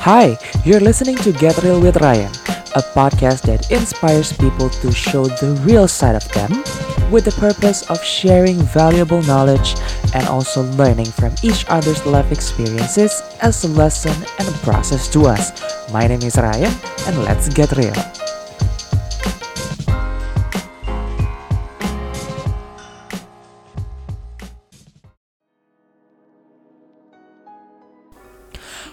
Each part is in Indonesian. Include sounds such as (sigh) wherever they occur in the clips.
Hi, you're listening to Get Real with Ryan, a podcast that inspires people to show the real side of them with the purpose of sharing valuable knowledge and also learning from each other's life experiences as a lesson and a process to us. My name is Ryan, and let's get real.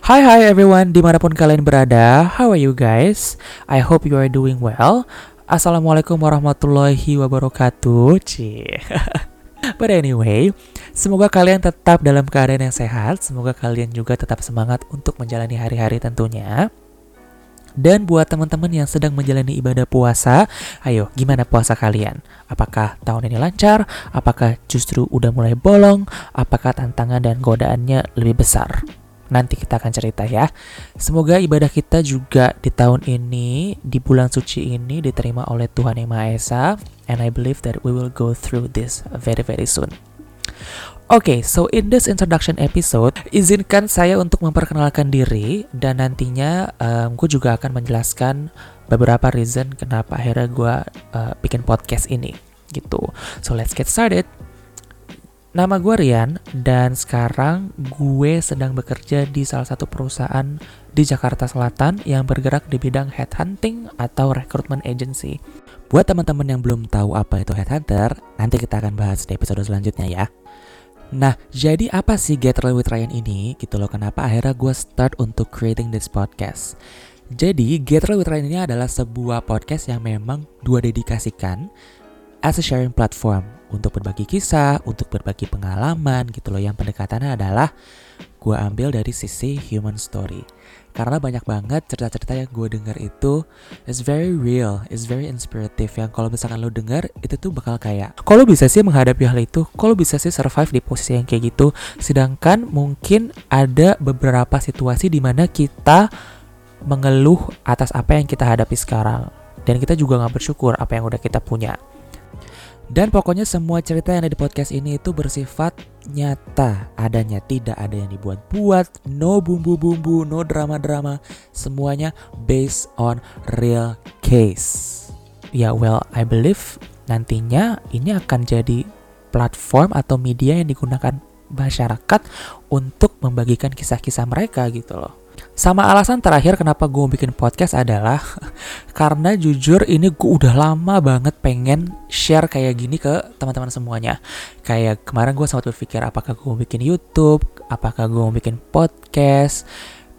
Hai hai everyone, di mana pun kalian berada, how are you guys? I hope you are doing well. Assalamualaikum warahmatullahi wabarakatuh. Cie. (laughs) But anyway, semoga kalian tetap dalam keadaan yang sehat. Semoga kalian juga tetap semangat untuk menjalani hari-hari tentunya. Dan buat teman-teman yang sedang menjalani ibadah puasa, ayo gimana puasa kalian? Apakah tahun ini lancar? Apakah justru udah mulai bolong? Apakah tantangan dan godaannya lebih besar? Nanti kita akan cerita ya. Semoga ibadah kita juga di tahun ini, di bulan suci ini diterima oleh Tuhan Yang Maha Esa. And I believe that we will go through this very very soon. Oke, okay, so in this introduction episode, izinkan saya untuk memperkenalkan diri dan nantinya um, gue juga akan menjelaskan beberapa reason kenapa akhirnya gue uh, bikin podcast ini gitu. So let's get started. Nama gue Rian dan sekarang gue sedang bekerja di salah satu perusahaan di Jakarta Selatan yang bergerak di bidang headhunting atau recruitment agency. Buat teman-teman yang belum tahu apa itu headhunter, nanti kita akan bahas di episode selanjutnya ya. Nah, jadi apa sih Get Real with Ryan ini? Gitu loh, kenapa akhirnya gue start untuk creating this podcast. Jadi, Get Real with Ryan ini adalah sebuah podcast yang memang dua dedikasikan as a sharing platform untuk berbagi kisah, untuk berbagi pengalaman gitu loh. Yang pendekatannya adalah gue ambil dari sisi human story. Karena banyak banget cerita-cerita yang gue denger itu is very real, is very inspirative. Yang kalau misalkan lo denger itu tuh bakal kayak, kalau bisa sih menghadapi hal itu, kalau bisa sih survive di posisi yang kayak gitu. Sedangkan mungkin ada beberapa situasi di mana kita mengeluh atas apa yang kita hadapi sekarang. Dan kita juga nggak bersyukur apa yang udah kita punya. Dan pokoknya semua cerita yang ada di podcast ini itu bersifat nyata adanya, tidak ada yang dibuat-buat, no bumbu-bumbu, no drama-drama, semuanya based on real case. Ya well, I believe nantinya ini akan jadi platform atau media yang digunakan masyarakat untuk membagikan kisah-kisah mereka gitu loh. Sama alasan terakhir kenapa gue bikin podcast adalah (laughs) karena jujur ini gue udah lama banget pengen share kayak gini ke teman-teman semuanya. Kayak kemarin gue sempat berpikir apakah gue bikin YouTube, apakah gue mau bikin podcast.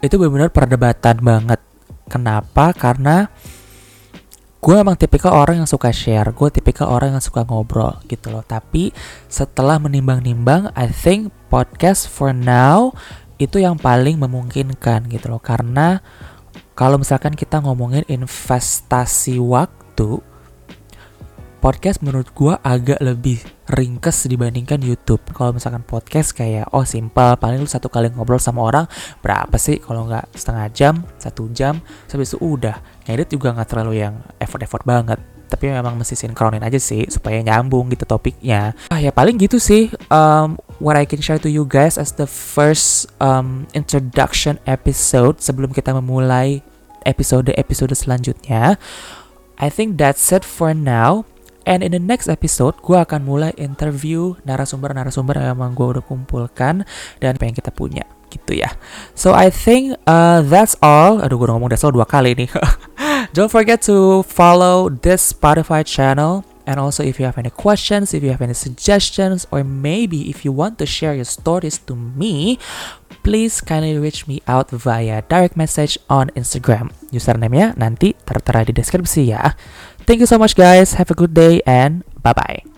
Itu benar-benar perdebatan banget. Kenapa? Karena gue emang tipikal orang yang suka share, gue tipikal orang yang suka ngobrol gitu loh. Tapi setelah menimbang-nimbang, I think podcast for now itu yang paling memungkinkan gitu loh karena kalau misalkan kita ngomongin investasi waktu podcast menurut gue agak lebih ringkes dibandingkan YouTube. Kalau misalkan podcast kayak oh simpel, paling lu satu kali ngobrol sama orang berapa sih? Kalau nggak setengah jam, satu jam, habis itu udah. Ngedit juga nggak terlalu yang effort-effort banget tapi memang mesti sinkronin aja sih supaya nyambung gitu topiknya ah ya paling gitu sih um, what I can share to you guys as the first um, introduction episode sebelum kita memulai episode-episode selanjutnya I think that's it for now And in the next episode, gue akan mulai interview narasumber-narasumber yang emang gue udah kumpulkan dan pengen kita punya gitu ya. So I think uh, that's all. Aduh, gue udah ngomong that's all dua kali nih. (laughs) Don't forget to follow this Spotify channel. And also, if you have any questions, if you have any suggestions, or maybe if you want to share your stories to me, please kindly reach me out via direct message on Instagram. Username-nya nanti tertera di deskripsi ya. Thank you so much guys. Have a good day and bye-bye.